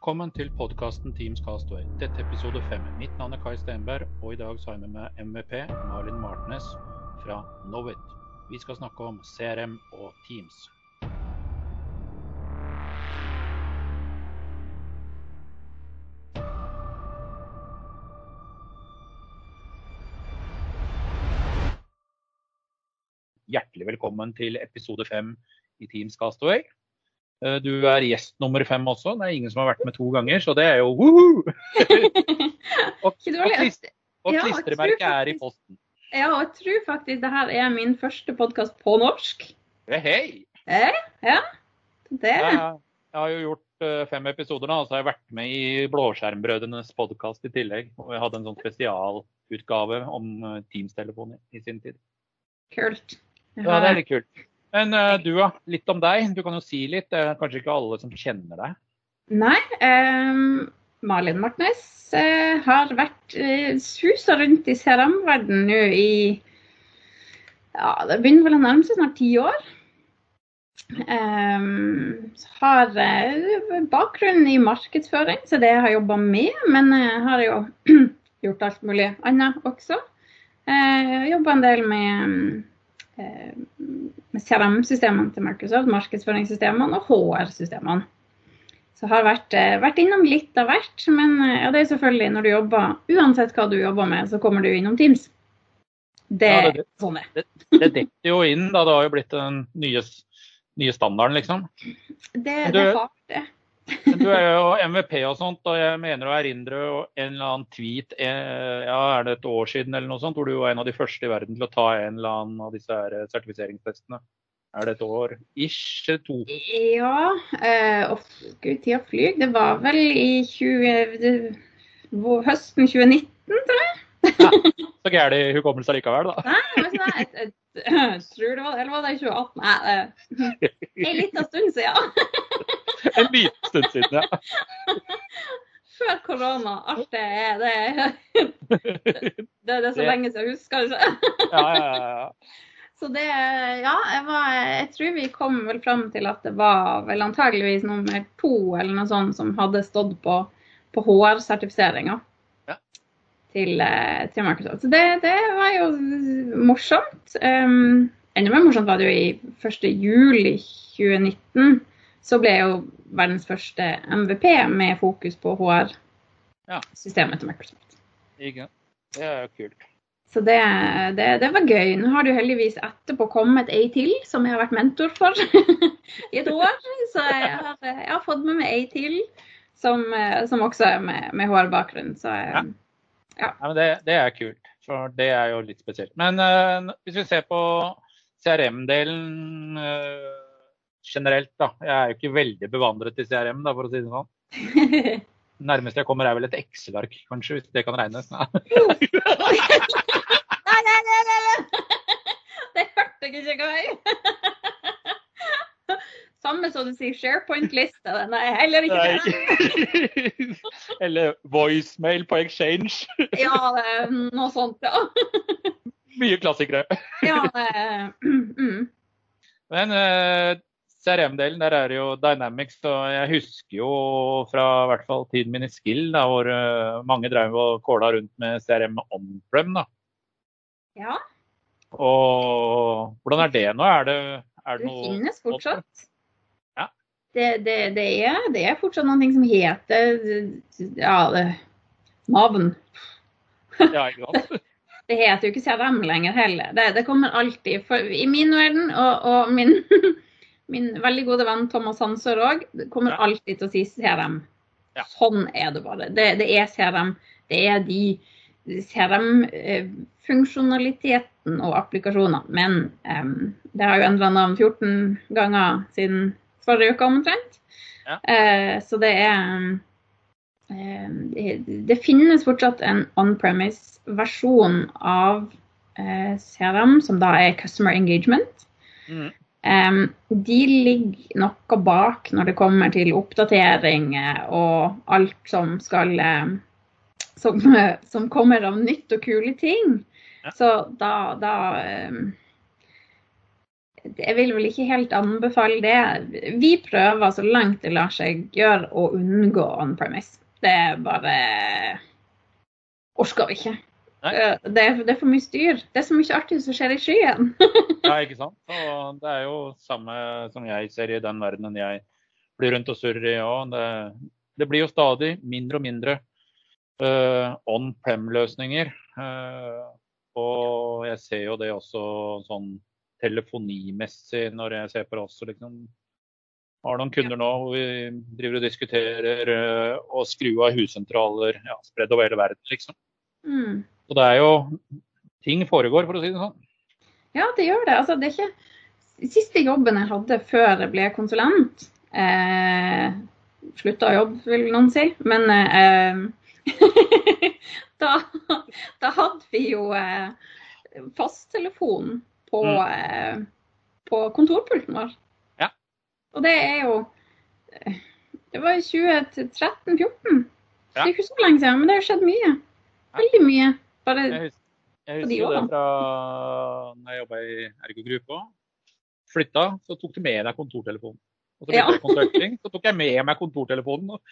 Velkommen til podkasten Teams Castaway. Dette er episode fem. Mitt navn er Kai Stenberg, og i dag så har jeg med meg MVP Malin Martnes fra Knowit. Vi skal snakke om CRM og Teams. Hjertelig velkommen til episode fem i Teams Castaway. Eh, Du er gjest nummer fem også. Det er ingen som har vært med to ganger, så det er jo woohoo! og, og, og klistremerket er i posten. Ja, og jeg tror faktisk det her er min første podkast på norsk. Hei, Hey, Eh, ja, det Jeg, jeg har jo gjort eh, fem episoder nå, så har jeg vært med i Blåskjermbrødrenes podkast i tillegg. Og jeg hadde en sånn spesialutgave om eh, Teams-telefoner i sin tid. kult. Ja, det er litt kult. Men uh, du? Litt om deg. Du kan jo si litt. Det er kanskje ikke alle som kjenner deg. Nei, Um, Malin Martnes uh, har vært uh, susa rundt i CRM-verdenen nå i Ja, det begynner vel å nærme seg snart ti år. Um, har uh, bakgrunn i markedsføring, så det jeg har jobba med. Men jeg har jo gjort alt mulig annet også. Uh, jobba en del med, um, CRM-systemene til Microsoft, markedsføringssystemene og HR-systemene. Så har vært, eh, vært innom litt av hvert, men eh, ja, det er selvfølgelig når du jobber Uansett hva du jobber med, så kommer du innom Teams. Det Ja, det- sånn det er. Det detter jo inn, da. Det har jo blitt den nye, nye standarden, liksom. Det, du, det har det. Men du er jo MVP og sånt, og jeg mener å erindre en eller annen tweet eh, ja, er det et år siden eller noe sånt, hvor du var en av de første i verden til å ta en eller annen av disse her sertifiseringstestene. Er det et år? Ish to. Ja Øh, Uff, gud, tida flyr. Det var vel i 20, det, høsten 2019, tror jeg. Så gæren hukommelse likevel, da. Nei, men jeg, jeg, jeg tror det var, eller var det i 2018? Nei, det er en liten stund siden. En liten stund siden, ja. Før korona. Alt det er det, det, er det så lenge siden jeg husker, kanskje. Ja, ja, ja. Så det Ja, jeg, var, jeg tror vi kom vel fram til at det var vel antageligvis nummer to eller noe sånt som hadde stått på, på HR-sertifiseringa Ja. til, eh, til Microsoft. Så det, det var jo morsomt. Um, enda mer morsomt var det jo i 1. juli 2019. Så ble jeg jo verdens første MVP med fokus på HR-systemet til Microsoft. Ikke? Det er jo kult. Så det, det, det var gøy. Nå har det jo heldigvis etterpå kommet ei til som jeg har vært mentor for i et år. Så jeg har, jeg har fått med meg ei til som, som også er med, med HR-bakgrunn. Så Ja. jeg, Ja, det, det er kult, for det er jo litt spesielt. Men uh, hvis vi ser på CRM-delen eh, generelt, da. Jeg er jo ikke veldig bevandret i CRM, da, for å si det sånn. Nærmest jeg kommer er vel et Excel-ark, kanskje, hvis det kan regnes. Nei. Nei, nei, nei, nei, nei! Det hørte jeg ikke engang. Samme som du sier SharePoint-liste. Er heller ikke det. Eller voicemail på Exchange. Ja, det er noe sånt, ja. Mye klassikere. ja det, er- mm. Men eh, CRM-delen, der er det jo Dynamics. Og jeg husker jo fra i hvert fall tiden min i Skill, da, hvor eh, mange drev og kåla rundt med CRM on-prem. da. ja. Og hvordan er det nå? Er det, er det Det finnes fortsatt. Ja. Det, det, det, er, det er fortsatt noe som heter ja, navn. Ja, ikke sant? Det heter jo ikke CRM lenger heller. Det, det kommer alltid. For I min verden, og, og min, min veldig gode venn Thomas Hansør òg, kommer Ja. alltid til å si CRM. Ja. Sånn er det bare. Det, det er CRM. Det er de CRM-funksjonaliteten og applikasjonene. Men um, det har jo endra navn 14 ganger siden forrige uke omtrent. Ja. Uh, så det er em, det, det finnes fortsatt en on-premise-versjon av uh, CRM, som da er Customer Engagement. Mm. De ligger noe bak når det kommer til oppdatering eh, og alt som skal som, som kommer av nytt og kule ting. Ja. Så da, da jeg vil vel ikke helt anbefale det. Vi prøver så langt det lar seg gjøre å unngå on premise. Det bare orker vi ikke. Eh, Det er, det er for mye styr. Det er så mye artig som skjer i skyen. Ja, ikke sant? Og det er jo samme som jeg ser i den verdenen jeg blir rundt og surrer i òg. Det, det blir jo stadig mindre og mindre uh, on prem-løsninger. Uh, og jeg ser jo det også sånn telefonimessig når jeg ser på det også, liksom. Har noen kunder nå hvor vi driver og diskuterer eh, å skru av hussentraler ja, spredd over hele verden, liksom. Mm. Så det er jo Ting foregår, for å si det sånn. Ja, det gjør det. Altså, det er ikke Siste jobben jeg hadde før jeg ble konsulent eh, Slutta å jobbe, vil noen si. Men eh, da, da hadde vi jo eh, fasttelefon på, Mm. eh, på kontorpulten vår. Ja. Og det er jo Det var i 2013-2014. Ja. Det er ikke så lenge siden, men det har skjedd mye. Veldig mye. Bare Jeg husker, jeg husker de det fra når jeg jobba i Ergo Gruppe òg. Flytta, så tok du med deg kontortelefonen. Og så Ja. så tok jeg med meg kontortelefonen. og-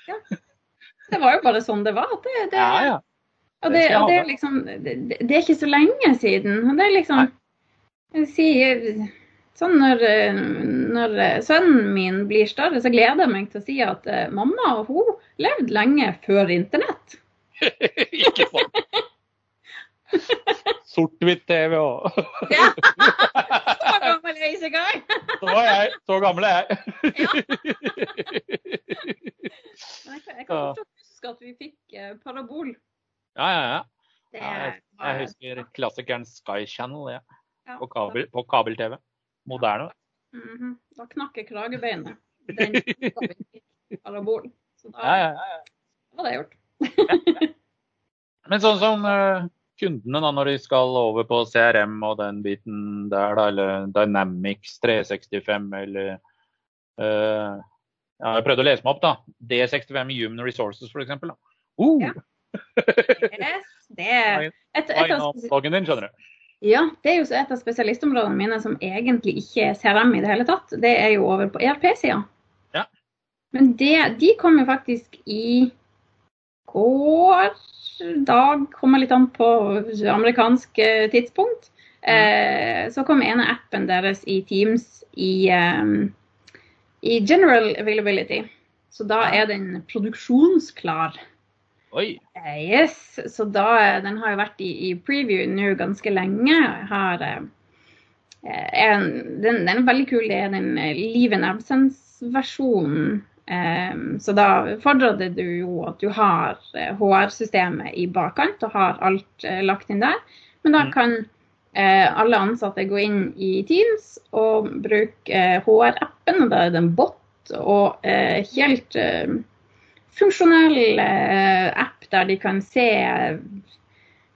Det var jo bare sånn det var. Det, det, Ja, ja. Og Det og det, er liksom, det, er ikke så lenge siden. Og det er liksom jeg sier, sånn når, eh, når eh, sønnen min blir større, så gleder jeg meg til å si at mamma mamma hun levde lenge før internett. Ikke sant? Sort-hvitt-TV òg. Ja. Så gammel er jeg. Så var jeg. Så gammel er jeg. Men jeg, kan- jeg kan fortsatt huske at vi fikk eh, parabol. Ja, ja, ja. Det Ja, jeg, jeg husker klassikeren Sky Channel ja. ja, på kabel- på kabel-TV. Moderne. Mhm. Da knakk jeg kragebeinet. Den da vi fikk parabol. Så da Ja, ja, ja. var det gjort. Men sånn som eh, kundene da, når de skal over på CRM og den biten der, da, eller Dynamics 365 eller uh, ja, Jeg prøvde å lese meg opp, da. D65 Human Resources, f.eks. Uh, Ja. Yes, det er et, et, ja, det er jo et av spesialistområdene mine som egentlig ikke er CRM i det hele tatt. Det er jo over på ERP-sida. Ja. Men det, de kom jo faktisk i går dag, kommer litt an på amerikansk eh, tidspunkt. Eh, så kom ene appen deres i Teams i, eh, i general availability. Så da er den produksjonsklar. Oi. Eh, Yes, så da, den har jo vært i, i preview nå ganske lenge. Har, eh, en, den, den er veldig kul. Det er den Live in Absence-versjonen. Eh, så da fordrer det du jo at du har eh, HR-systemet i bakkant og har alt eh, lagt inn der. Men da Mm. kan eh, alle ansatte gå inn i Teams og bruke eh, HR-appen, og da er det en bot og eh, helt eh, funksjonell eh, app der de kan se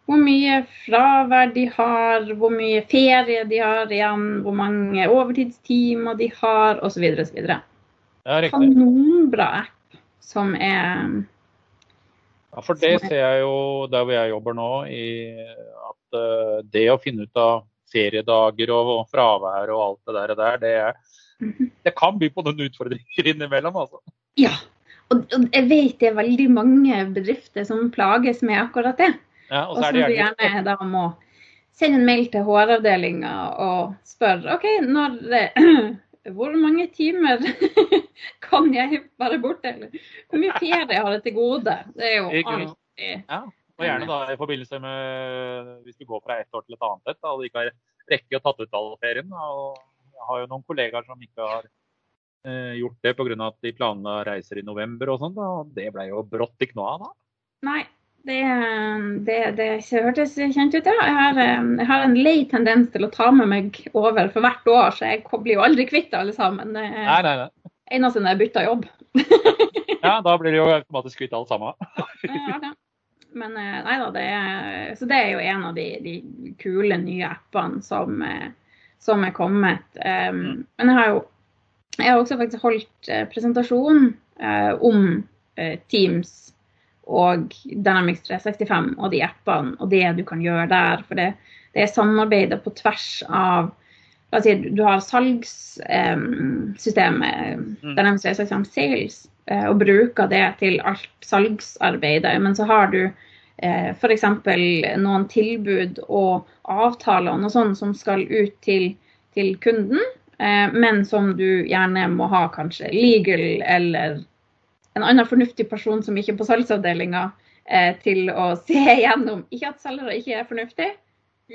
hvor mye fravær de har, hvor mye ferie de har igjen, hvor mange overtidstimer de har, osv. osv. Ja. Kanonbra app som er Ja, for det ser jeg jo der hvor jeg jobber nå, i at uh, det å finne ut av feriedager og, og fravær og alt det der, der det, er, Mhm. det kan by på noen utfordringer innimellom. altså. Ja. Og, og jeg vet det er veldig mange bedrifter som plages med akkurat det. Ja, og Og så er som det du gjerne gjerne da må sende en mail til HR-avdelinga og spørre OK, når eh, hvor mange timer kan jeg være borte? Eller hvor mye ferie har jeg til gode? Det er jo alltid Ja, og gjerne da i forbindelse med hvis du går fra ett år til et annet et, og ikke har rekke å tatt ut all ferien. og Jeg har jo noen kollegaer som ikke har eh, gjort det pga. at de planla reiser i november og sånn. og Det ble jo brått ikke noe av da. Nei, det, det, det hørtes kjent ut, ja. Jeg har, eh, jeg har en lei tendens til å ta med meg over for hvert år, så jeg blir jo aldri kvitt alle sammen. Det er Nei, nei, nei. eneste når jeg bytter jobb. Ja, Da blir det jo automatisk kvitt alle sammen. Ja, ja. Men eh, nei da, det er, så det er jo en av de, de kule nye appene som, eh, som er kommet. Um. Men jeg har jo jeg har også faktisk holdt presentasjon uh, om uh, Teams og Dynamics 365 og de appene og det du kan gjøre der. For det, det er samarbeidet på tvers av La oss si du har salgssystemet, Mm. Dynamics 365 Sales, eh, og bruker det til alt salgsarbeidet. Men så har du eh, f.eks. noen tilbud og avtaler og noe sånt som skal ut til, til kunden, eh, men som du gjerne må ha kanskje legal eller en annen fornuftig person som ikke er på salgsavdelinga eh, til å se igjennom. Ikke at selgere ikke er fornuftig,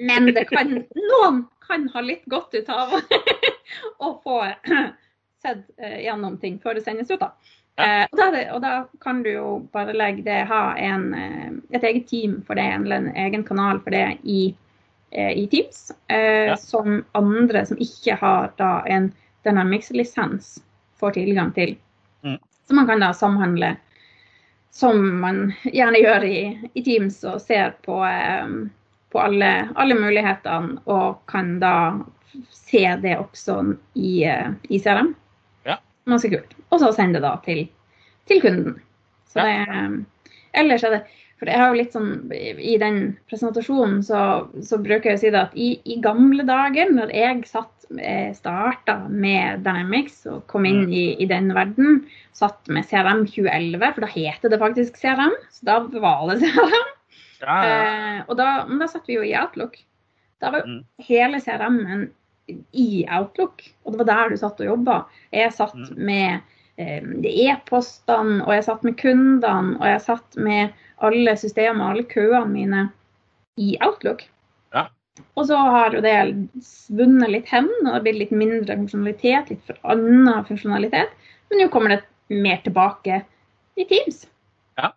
men det kan, noen kan ha litt godt ut av å få sett eh, gjennom ting før det sendes ut. da. Eh, og, da det, og da kan du jo bare legge det, ha en, eh, et eget team for det, eller en egen kanal for det i, i Teams, Ja. som andre som ikke har da en Dynamics-lisens får tilgang til. Så man kan da samhandle som man gjerne gjør i, i Teams og ser på, eh, på alle, alle mulighetene og kan da se det også i, eh, i CRM. Ja. Ganske kult. Og så sende det da til, til kunden. Så det, eh, ellers er det For jeg har jo litt sånn I den presentasjonen så, så bruker jeg å si det at i, i gamle dager, når jeg satt eh, starta med Dynamics og kom inn i, i den verden, satt med CRM 2011, for da heter det faktisk CRM. Så da var det CRM. Ja. Eh, og da, men da satt vi jo i Outlook. Da var jo Mm. hele CRM-en i Outlook, og det var der du satt og jobba. Jeg satt Mm. med e-postene, og jeg satt med kundene, og jeg satt med alle systemene, alle køene mine i Outlook. Ja. Og så har jo det svunnet litt hen, og det har blitt litt mindre funksjonalitet, litt for annen funksjonalitet. Men nå kommer det mer tilbake i Teams. Ja.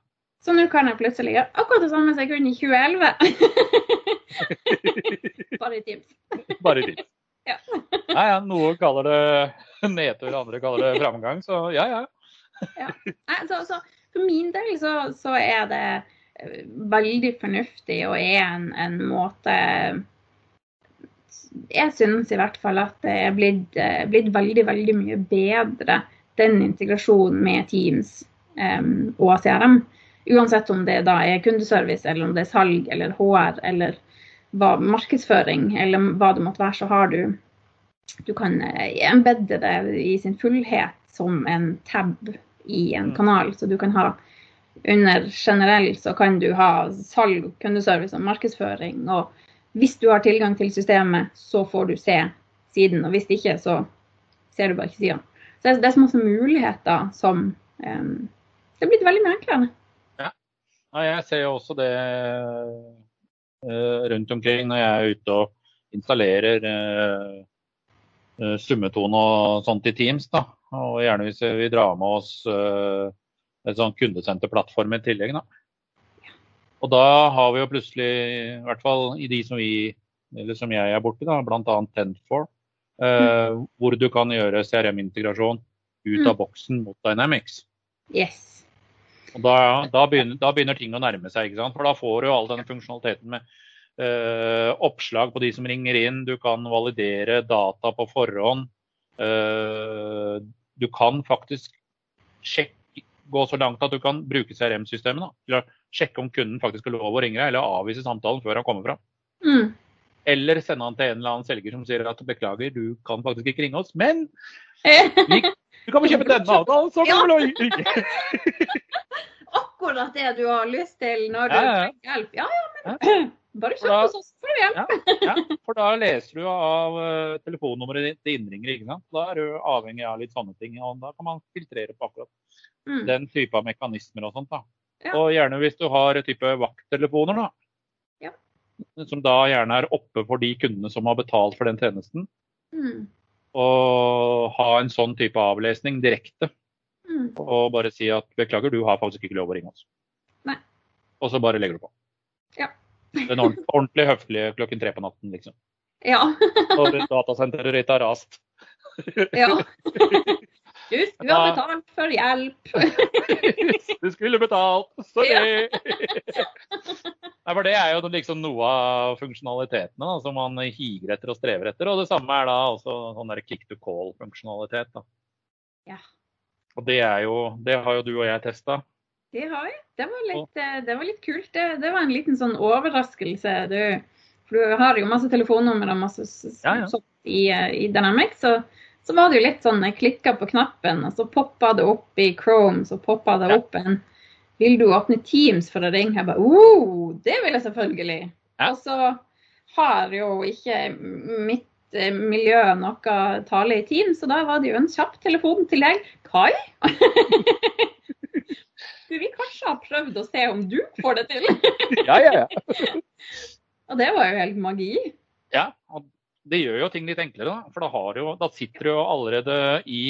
Så nå kan jeg plutselig gjøre akkurat det samme som jeg kunne i 2011. Bare i Teams. Bare dit. Ja. ja, ja, noen kaller det nedtur, andre kaller det framgang. Så ja, ja. ja. så, så for min del så, så er det eh, veldig fornuftig og er en, en måte Jeg synes i hvert fall at det er blitt, eh, blitt veldig, veldig mye bedre, den integrasjonen med Teams um, og CRM. Uansett om det da er kundeservice, eller om det er salg eller HR eller hva, markedsføring, eller hva det måtte være, så har du Du kan eh, embedde det i sin fullhet som en tab i en Mm. kanal. Så du kan ha under generell så kan du ha salg, kundeservice og markedsføring. Og hvis du har tilgang til systemet, så får du se siden. Og hvis ikke, så ser du bare ikke sida. Så det er, så masse muligheter som um, Det er blitt veldig mye enklere. Ja, jeg ser jo også det rundt omkring når jeg er ute og installerer eh, eh, summetone og sånt i Teams. da. Og gjerne hvis vi drar med oss eh, et sånn kundesenterplattform i tillegg. da. Og da har vi jo plutselig, i hvert fall i de som vi eller som jeg er borti, bl.a. Tentfor, eh, hvor du kan gjøre CRM-integrasjon ut av boksen mot Dynamics. Yes. Da, da, begynner, da begynner ting å nærme seg. For da får du all denne funksjonaliteten med eh, oppslag på de som ringer inn. Du kan validere data på forhånd. Eh, du kan faktisk sjekke, gå så langt at du kan bruke CRM-systemet sjekke om kunden faktisk har lov å ringe deg, eller avvise samtalen før han kommer fram. Mm. Eller sende han til en eller annen selger som sier at beklager, du kan faktisk ikke ringe oss, men du kan få kjøpe denne avtalen, så kan du ringe. Akkurat det du har lyst til når du Ja, ja, ja. trenger hjelp. Ja, ja, men bare kjøp hos oss, får du hjelp. For da leser du av eh, telefonnummeret ditt til innringer. ikke sant? Da er du avhengig av litt sånne ting. og Da kan man filtrere på akkurat Mm. den type av mekanismer og sånt. da. Og gjerne hvis du har type vakttelefoner, da. Ja. Som da gjerne er oppe for de kundene som har betalt for den tjenesten. Mm. Og ha en sånn type avlesning direkte. Mm. Og bare si at beklager, du har faktisk ikke lov å ringe oss. Nei. Og så bare legger du på. Ja. Den ordent- ordentlig høflige klokken tre på natten, liksom. Ja. Når datasenteret ditt har rast. ja. Du skulle ha betalt for hjelp. Du skulle betalt! Sorry! Nei, for Det er jo liksom noe av funksjonalitetene da, som man higer etter og strever etter. Og det samme er da også sånn der kick to call-funksjonalitet. Ja. Og det er jo, det har jo du og jeg testa. Det har vi. Det var litt, eh, det var litt kult. Det, det var en liten sånn overraskelse. Du, for du har jo masse telefonnummer og masse Ja, ja. i, i Dynamics, så, så, var det jo litt sånn jeg klikka på knappen, og så poppa det opp i Chrome, så poppa det opp en Vil du åpne Teams for å ringe? Jeg bare oh, det vil jeg selvfølgelig. Og så har jo ikke mitt eh, miljø noe tale i Teams, så da var det jo en kjapp telefon til deg. Kai? du vi kanskje har prøvd å se om du får det til? ja, ja, ja. Og det var jo helt magi. Ja, og det gjør jo ting litt enklere. Da. For da, jo, da sitter du jo allerede i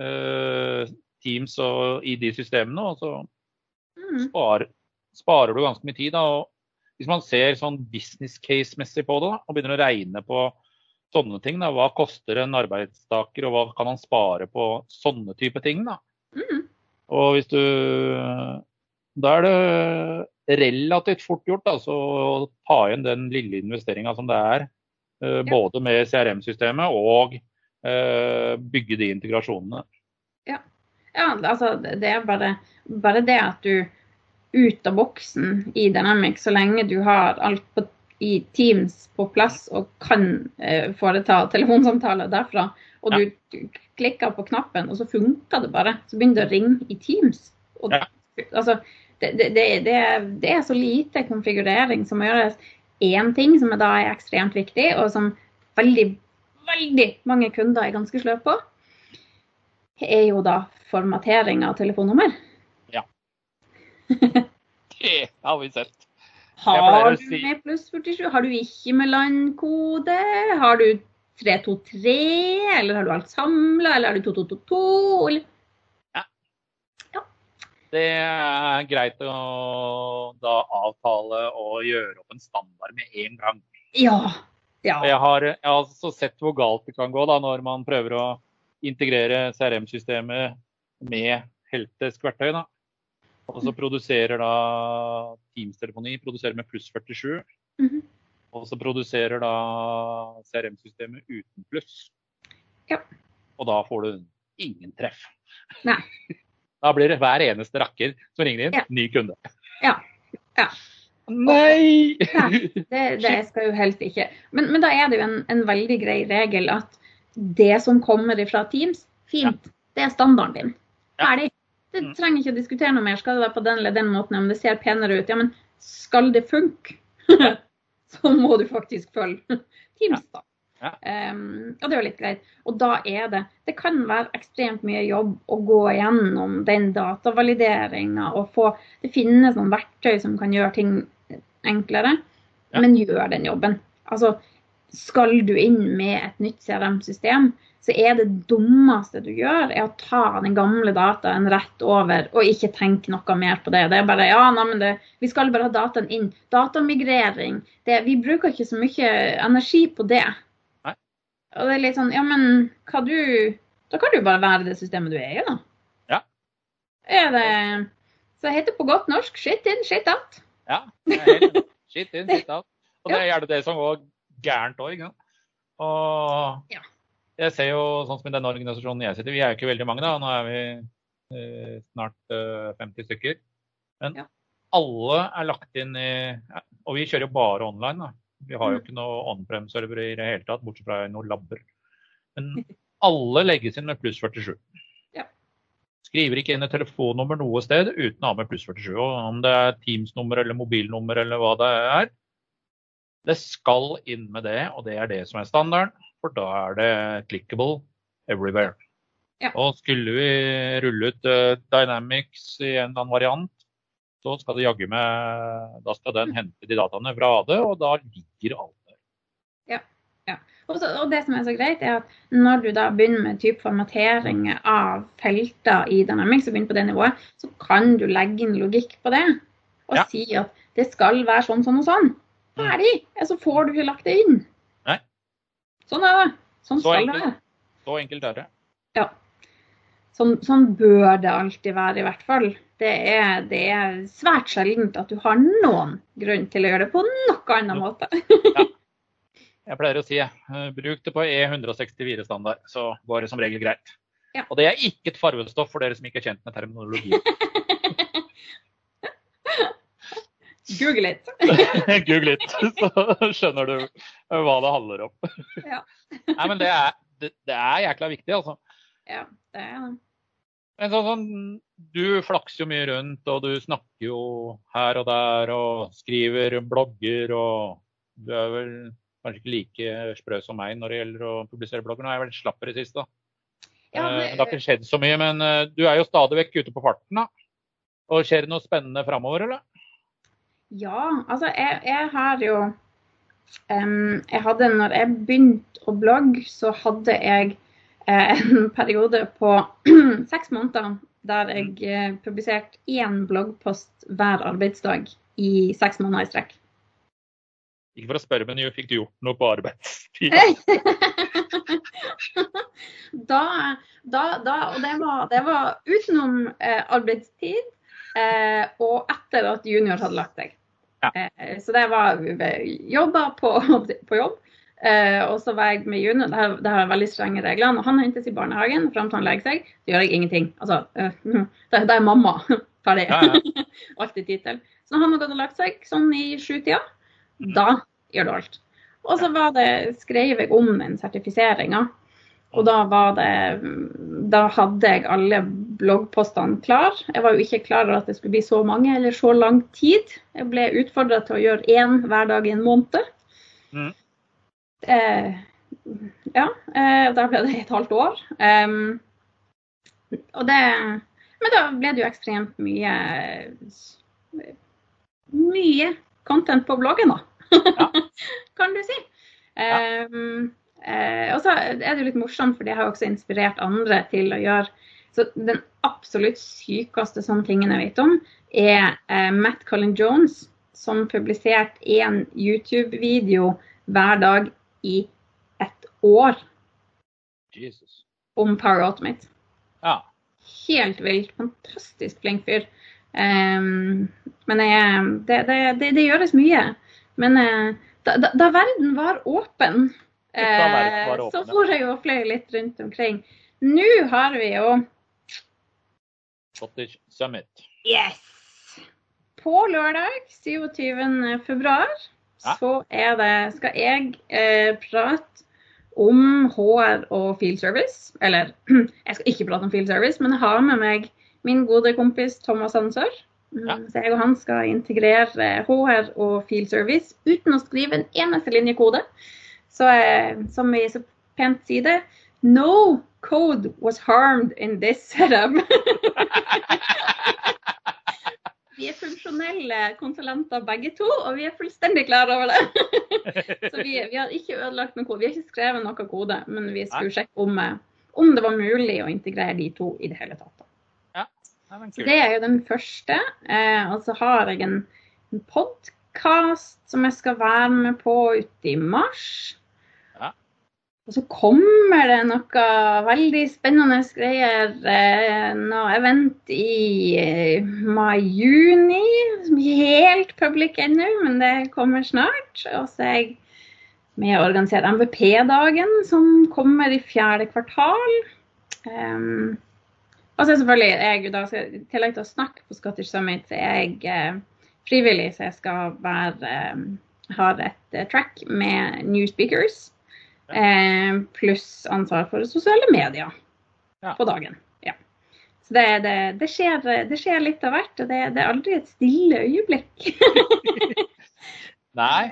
uh, Teams og i de systemene, og så mm. sparer, sparer, du ganske mye tid. Da. Og hvis man ser sånn business case-messig på det da, og begynner å regne på sånne ting, da, hva koster en arbeidstaker, og hva kan han spare på sånne type ting? da. Mm. Og hvis du Da er det relativt fort gjort altså, å ta inn den lille investeringa som det er. Ja. Både med CRM-systemet og uh, bygge de integrasjonene. Ja. ja, altså det er bare, bare det at du ut av boksen i Dynamics så lenge du har alt på, i Teams på plass og kan eh, foreta telefonsamtaler derfra. Og ja. du klikker på knappen, og så funker det bare. Så begynner det å ringe i Teams. Og, ja. altså, det, det, det, det, er så lite konfigurering som må gjøres. Én ting som da er ekstremt viktig, og som veldig, veldig mange kunder er ganske sløve på, er jo da formatering av telefonnummer. Ja. det har vi sett. Har du med pluss 47? Har du ikke med landkode? Har du 323, eller har du alt samla, eller har du 2222? Eller? Ja. ja. Det er greit å da avtale og gjøre opp en standard med en gang. Ja. ja. Jeg, har, jeg har også sett hvor galt det kan gå da, når man prøver å integrere CRM-systemet med Heltes verktøy. Da. Og så produserer da Teams-telefoni produserer med pluss 47. Mm -hmm. Og så produserer da CRM-systemet uten pluss. Ja. Og da får du ingen treff. Nei. Da blir det hver eneste rakker som ringer inn, ja. ny kunde. Ja. ja. Nei! Nei det, det, skal jo helst ikke. Men, men da er det jo en, en, veldig grei regel at det som kommer fra Teams, fint, ja. det er standarden din. Ferdig. Det mm. trenger ikke å diskutere noe mer. Skal det være på den eller den måten, om det ser penere ut. Ja, men skal det funke? så må du faktisk følge Teams, da. Ja. Um, og det er jo litt greit. Og da er det Det kan være ekstremt mye jobb å gå gjennom den datavalideringa og få Det finnes noen verktøy som kan gjøre ting enklere, ja. men gjør den jobben. Altså, skal du inn med et nytt CRM-system, så er det dummeste du gjør, er å ta den gamle dataen rett over og ikke tenke noe mer på det. Det er bare ja, nei, men det, vi skal bare ha dataen inn. Datamigrering. Det, vi bruker ikke så mye energi på det. Nei. Og det er litt sånn ja, men hva du Da kan du bare være det systemet du er i, da. Ja. Er det Så det heter på godt norsk shit in, shit out. Ja. Det er skitt av. Og det er gjerne det som går gærent òg. Og jeg ser jo sånn som i den organisasjonen jeg sitter i, vi er jo ikke veldig mange da, nå er vi eh, snart eh, 50 stykker. Men ja. alle er lagt inn i Og vi kjører jo bare online. da. Vi har jo mm. ikke noe on-prem-servere i det hele tatt, bortsett fra noen labber. Men alle legges inn med pluss 47. Skriver ikke inn et telefonnummer noe sted uten å ha med pluss 47. Og om det er Teams-nummer eller mobilnummer eller hva det er. Det skal inn med det, og det er det som er standarden for da er det clickable everywhere. Ja. Og skulle vi rulle ut uh, Dynamics i en eller annen variant, så skal det jaggu med Da skal den hente de dataene fra AD, og da ligger alt der. Ja. ja. Og, så, og, det som er så greit, er at når du da begynner med type formatering av felter i Dynamics, og begynner på det nivået, så kan du legge inn logikk på det. Og ja. si at det skal være sånn, sånn og sånn. Mm. Ferdig! Så får du ikke lagt det inn. Nei. Sånn er det. Sånn skal det være. Så enkelt er det. Ja. Sånn, sånn, bør det alltid være, i hvert fall. Det er, det er, svært sjeldent at du har noen grunn til å gjøre det på noen annen måte. ja. Jeg pleier å si uh, bruk det på E164-standard, så går det som regel greit. Ja. Og det er ikke et farvestoff for dere som ikke er kjent med terminologi. Google litt. Google litt, så skjønner du hva det handler om. Ja. Nei, men det er, det, det er jækla viktig, altså. Ja, det er det. Men sånn, sånn, du flakser jo mye rundt, og du snakker jo her og der og skriver blogger. og Du er vel kanskje ikke like sprø som meg når det gjelder å publisere blogger. Nå er jeg vært slapp i det siste. da. Ja, Eh, men- Det har ikke skjedd så mye, men eh, du er jo stadig vekk ute på farten. da. Og Skjer det noe spennende framover, eller? Ja, altså jeg, jeg har jo um, Jeg hadde, når jeg begynte å blogge, så hadde jeg eh, en periode på seks måneder der jeg eh, publiserte én bloggpost hver arbeidsdag i seks måneder i strekk. Ikke for å spørre, men jo, fikk du gjort noe på arbeidstid? da, da, da, og det var, det var utenom eh, arbeidstid eh, og etter at junior hadde lagt seg. Ja. Eh, så det var jobba på, på jobb. Eh, og så var jeg med junior. Det har, det har veldig strenge regler. Når han hentes i barnehagen fram til han legger seg, så gjør jeg ingenting. Altså, eh, det, det er mamma. Ferdig. Ja, ja. Alltid tid til. Så når han og lagt seg sånn i sjutida, da gjør du alt. Og så var det, skrev jeg om den sertifiseringa. Og da var det Da hadde jeg alle bloggpostene klar. Jeg var jo ikke klar over at det skulle bli så mange eller så lang tid. Jeg ble utfordra til å gjøre én hver dag i en måned. Mm. Eh, ja. Eh, da ble det et halvt år. Um, og det Men da ble det jo ekstremt mye Mye content på bloggen, da. kan du si. Um, uh, og så er det jo litt morsomt, for det har også inspirert andre til å gjøre Så den absolutt sykeste sånne tingen jeg vet om, er uh, Matt Colin Jones, som publiserte én YouTube-video hver dag i et år Jesus. om Power Automate. Ja. Helt vilt. Fantastisk flink fyr. Um, men jeg, det, det, det, det gjøres mye. Men eh, da, da, da verden var åpen, eh, var åpen, så for jeg og fløy litt rundt omkring. Nå har vi jo Cottage Summit. Yes! På lørdag 27. februar Ja. så er det, skal jeg eh, prate om HR og field service. Eller jeg skal ikke prate om field service, men jeg har med meg min gode kompis Thomas Hansør. Ja. Så jeg og han skal integrere HR og field service uten å skrive en eneste linje kode. Så eh, som vi så pent sier det No code was harmed in this setup. Vi er funksjonelle konsulenter begge to, og vi er fullstendig klar over det. Så vi, vi har ikke ødelagt noe kode. Vi har ikke skrevet noe kode, men vi skulle sjekke om, eh, om det var mulig å integrere de to i det hele tatt. Så det er jo den første. Eh, og så har jeg en, en podkast som jeg skal være med på ute i mars. Ja. Og så kommer det noe veldig spennende greier. Eh, noe event i eh, mai-juni. Som ikke helt public ennå, men det kommer snart. Og så er jeg med å organisere MVP-dagen, som kommer i fjerde kvartal. Um, og så selvfølgelig, jeg, da, I tillegg til å snakke på Scottish Summit, så er jeg eh, frivillig. Så jeg skal være eh, har et eh, track med new speakers. Pluss ansvar for sosiale medier Ja. på dagen. Ja. Så det, det, det, skjer, det skjer litt av hvert, og det, det er aldri et stille øyeblikk. Nei,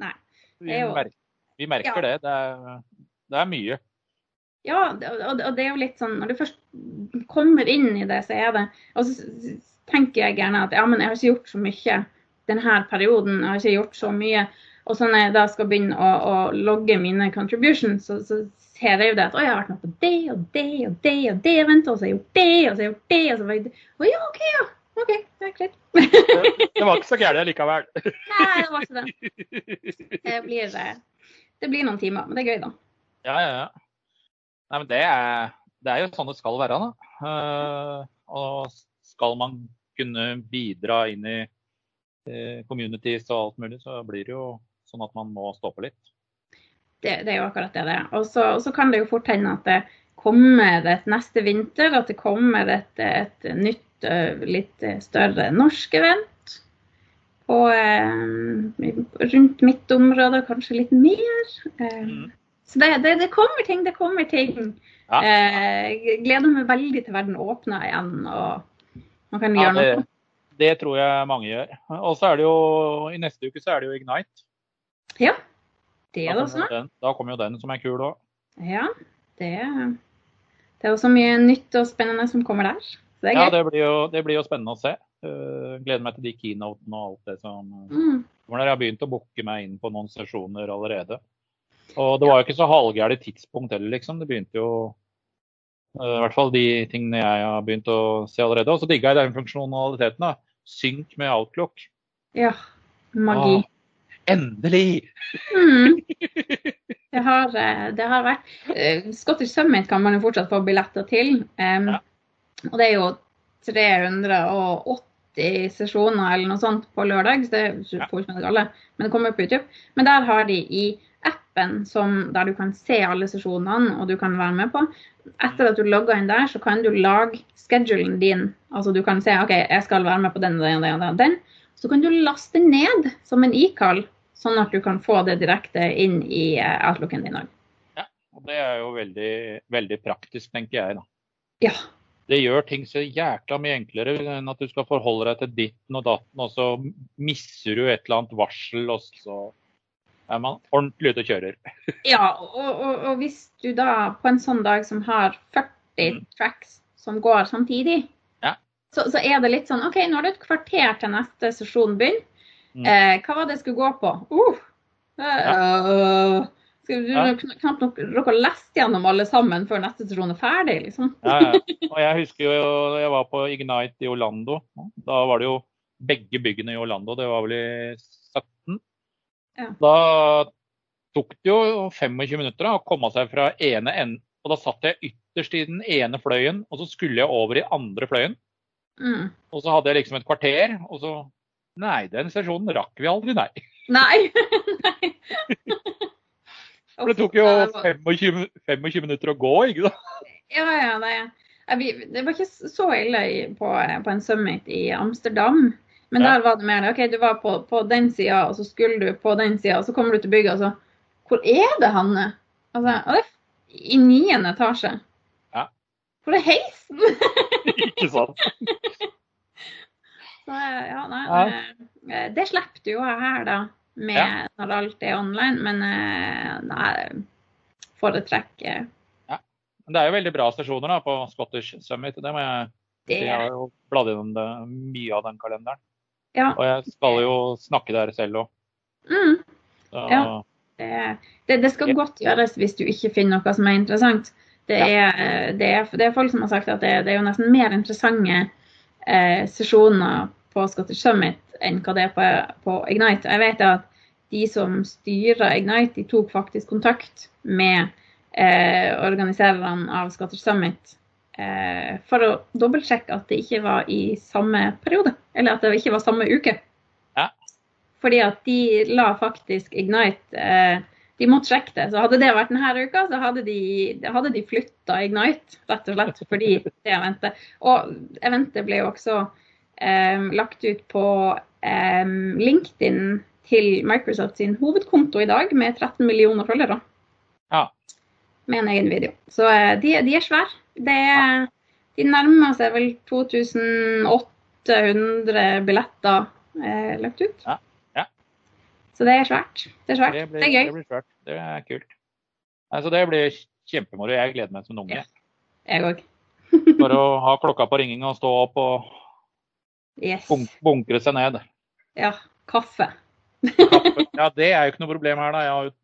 Nei. vi, er merker, vi merker Ja. det. Det det er mye. Ja, og, og det er jo litt sånn Når du først kommer inn i det, så er det Og så tenker jeg gjerne at ja, men jeg har ikke gjort så mye denne perioden. Jeg har ikke gjort så mye. Og så når jeg da skal begynne å, å logge mine contributions, så, så ser jeg jo det at å, jeg har vært med på det og det og det og det eventet, og så har jeg gjort det, og så har jeg gjort det, og så var jeg Å ja, OK, ja. OK, det er greit. Det, det var ikke så gærent likevel. Nei, det var ikke det. Det blir, eh, det blir noen timer, men det er gøy, da. Ja, ja, ja. Nei, men det er, det er jo sånn det skal være, da. Eh, og skal man kunne bidra inn i eh, communities og alt mulig, så blir det jo sånn at man må stå på litt. Det, det er jo akkurat det det er. Og så, kan det jo fort hende at det kommer et neste vinter, at det kommer et, et nytt, eh, litt større norsk event. Og eh, rundt mitt område kanskje litt mer. Eh, Mm. Så det, det, det kommer ting, det kommer ting. Ja. Eh, gleder meg veldig til verden åpner igjen og man kan Ja, det, noe. det tror jeg mange gjør. Og så er det jo i neste uke så er det jo Ignite. Ja, det er det også. den, da kommer jo den som er kul òg. Ja, det, det er jo så mye nytt og spennende som kommer der. Så det Ja, det blir, jo, det blir jo spennende å se. Uh, gleder meg til de keynotene og alt det som Mm. Jeg har begynt å booke meg inn på noen sesjoner allerede. Og det var jo ikke så halvgærent tidspunkt heller, liksom. Det begynte jo uh, I hvert fall de tingene jeg har begynt å se allerede. Og så digga jeg den funksjonaliteten. da. Synk med Outlook. Ja, magi. Ah, endelig! Mm. Det har, eh, det har vært eh, Scottish Summit kan man jo fortsatt få billetter til. Um, Ja. Og det er jo 380 sesjoner eller noe sånt på lørdag. Så det får ikke med men det kommer på YouTube. Men der har de i appen som, der du kan se alle sesjonene og du kan være med på. Etter at du logger inn der, så kan du lage schedulen din. Altså du kan se OK, jeg skal være med på den og den og den. Så kan du laste ned som en ikall, sånn at du kan få det direkte inn i eh, outlooken din òg. Og det er jo veldig, veldig praktisk, tenker jeg. da. Ja. Det gjør ting så jækla mye enklere enn at du skal forholde deg til ditten og datten, og så misser du et eller annet varsel, og så er man ordentlig ute og kjører. Ja, og, og, og hvis du da på en sånn dag som har 40 Mm. tracks som går samtidig, Ja. så, så er det litt sånn OK, nå er det et kvarter til neste sesjon begynner. Mm. Eh, hva var det jeg skulle gå på? Uh, eh, skal du Ja. knapt nok rekke å lese gjennom alle sammen før neste sesjon er ferdig, liksom? Ja, ja. Og jeg husker jo da jeg var på Ignite i Orlando. Da var det jo begge byggene i Orlando. Det var vel i 17. Ja. Da tok det jo 25 minutter da, å komme seg fra ene enden. Og da satt jeg ytterst i den ene fløyen, og så skulle jeg over i andre fløyen. Mm. Og så hadde jeg liksom et kvarter, og så Nei, den sesjonen rakk vi aldri, nei. Nei. Nei. For det tok jo Uff, det var- 25, 25 minutter å gå, ikke sant? Ja, ja, det, det var ikke så ille på, på en summit i Amsterdam. Men Ja. der var det mer. OK, du var på, på den sida, og så skulle du på den sida, og så kommer du til bygget, og så Hvor er det, han er? Altså, og det er i niende etasje. Ja. Hvor er heisen? ikke sant? Så, ja, nei, Ja. eh, Det slipper du jo her, da, med Ja. når alt er online. Men eh, nei, foretrekker Men det er jo veldig bra stasjoner da, på Scottish Summit. Det må jeg det. Jeg har jo bladd gjennom mye av den kalenderen. Ja. Og jeg skal jo snakke der selv òg. Mm. Ja. Det, det, skal godt gjøres hvis du ikke finner noe som er interessant. Det er, det er, det er folk som har sagt at det, det er jo nesten mer interessante eh, sesjoner på Scottish Summit enn hva det er på, på Ignite. Jeg vet at de som styrer Ignite, de tok faktisk kontakt med eh, organisererne av Scottish Summit eh, for å dobbeltsjekke at det ikke var i samme periode, eller at det ikke var samme uke. Ja. Fordi at de la faktisk Ignite eh, De måtte sjekke det. Så hadde det vært denne uka, så hadde de, hadde de flytta Ignite, rett og slett fordi det eventet. Og eventet ble jo også eh, lagt ut på eh, LinkedIn til Microsoft sin hovedkonto i dag, med 13 millioner følgere. Ja. Med en egen video. Så eh, de, de er svære. Det de nærmer seg vel 2800 billetter eh, lagt ut. Ja, ja. Så det er svært. Det er svært. det, Det, blir, er gøy. det blir svært. Det er kult. Altså, det blir kjempemoro. Jeg gleder meg som en unge. Ja. Jeg òg. Bare å ha klokka på ringing og stå opp og Yes. bunk bunkre seg ned. Ja. Kaffe. Kaffe. Ja, det er jo ikke noe problem her, da. Jeg, har jo,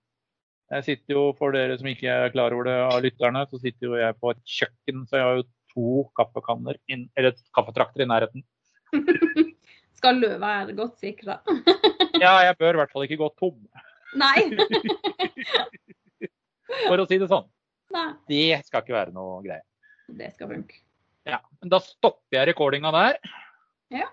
jeg sitter jo, for dere som ikke er klar over det av lytterne, så sitter jo jeg på et kjøkken, så jeg har jo to kaffekanner, inn, eller kaffetrakter i nærheten. Skal løva være godt sikra? Ja, jeg bør i hvert fall ikke gå tom, Nei. for å si det sånn. Nei. Det skal ikke være noe greie. Det skal funke. Ja, men da stopper jeg recordinga der. Ja.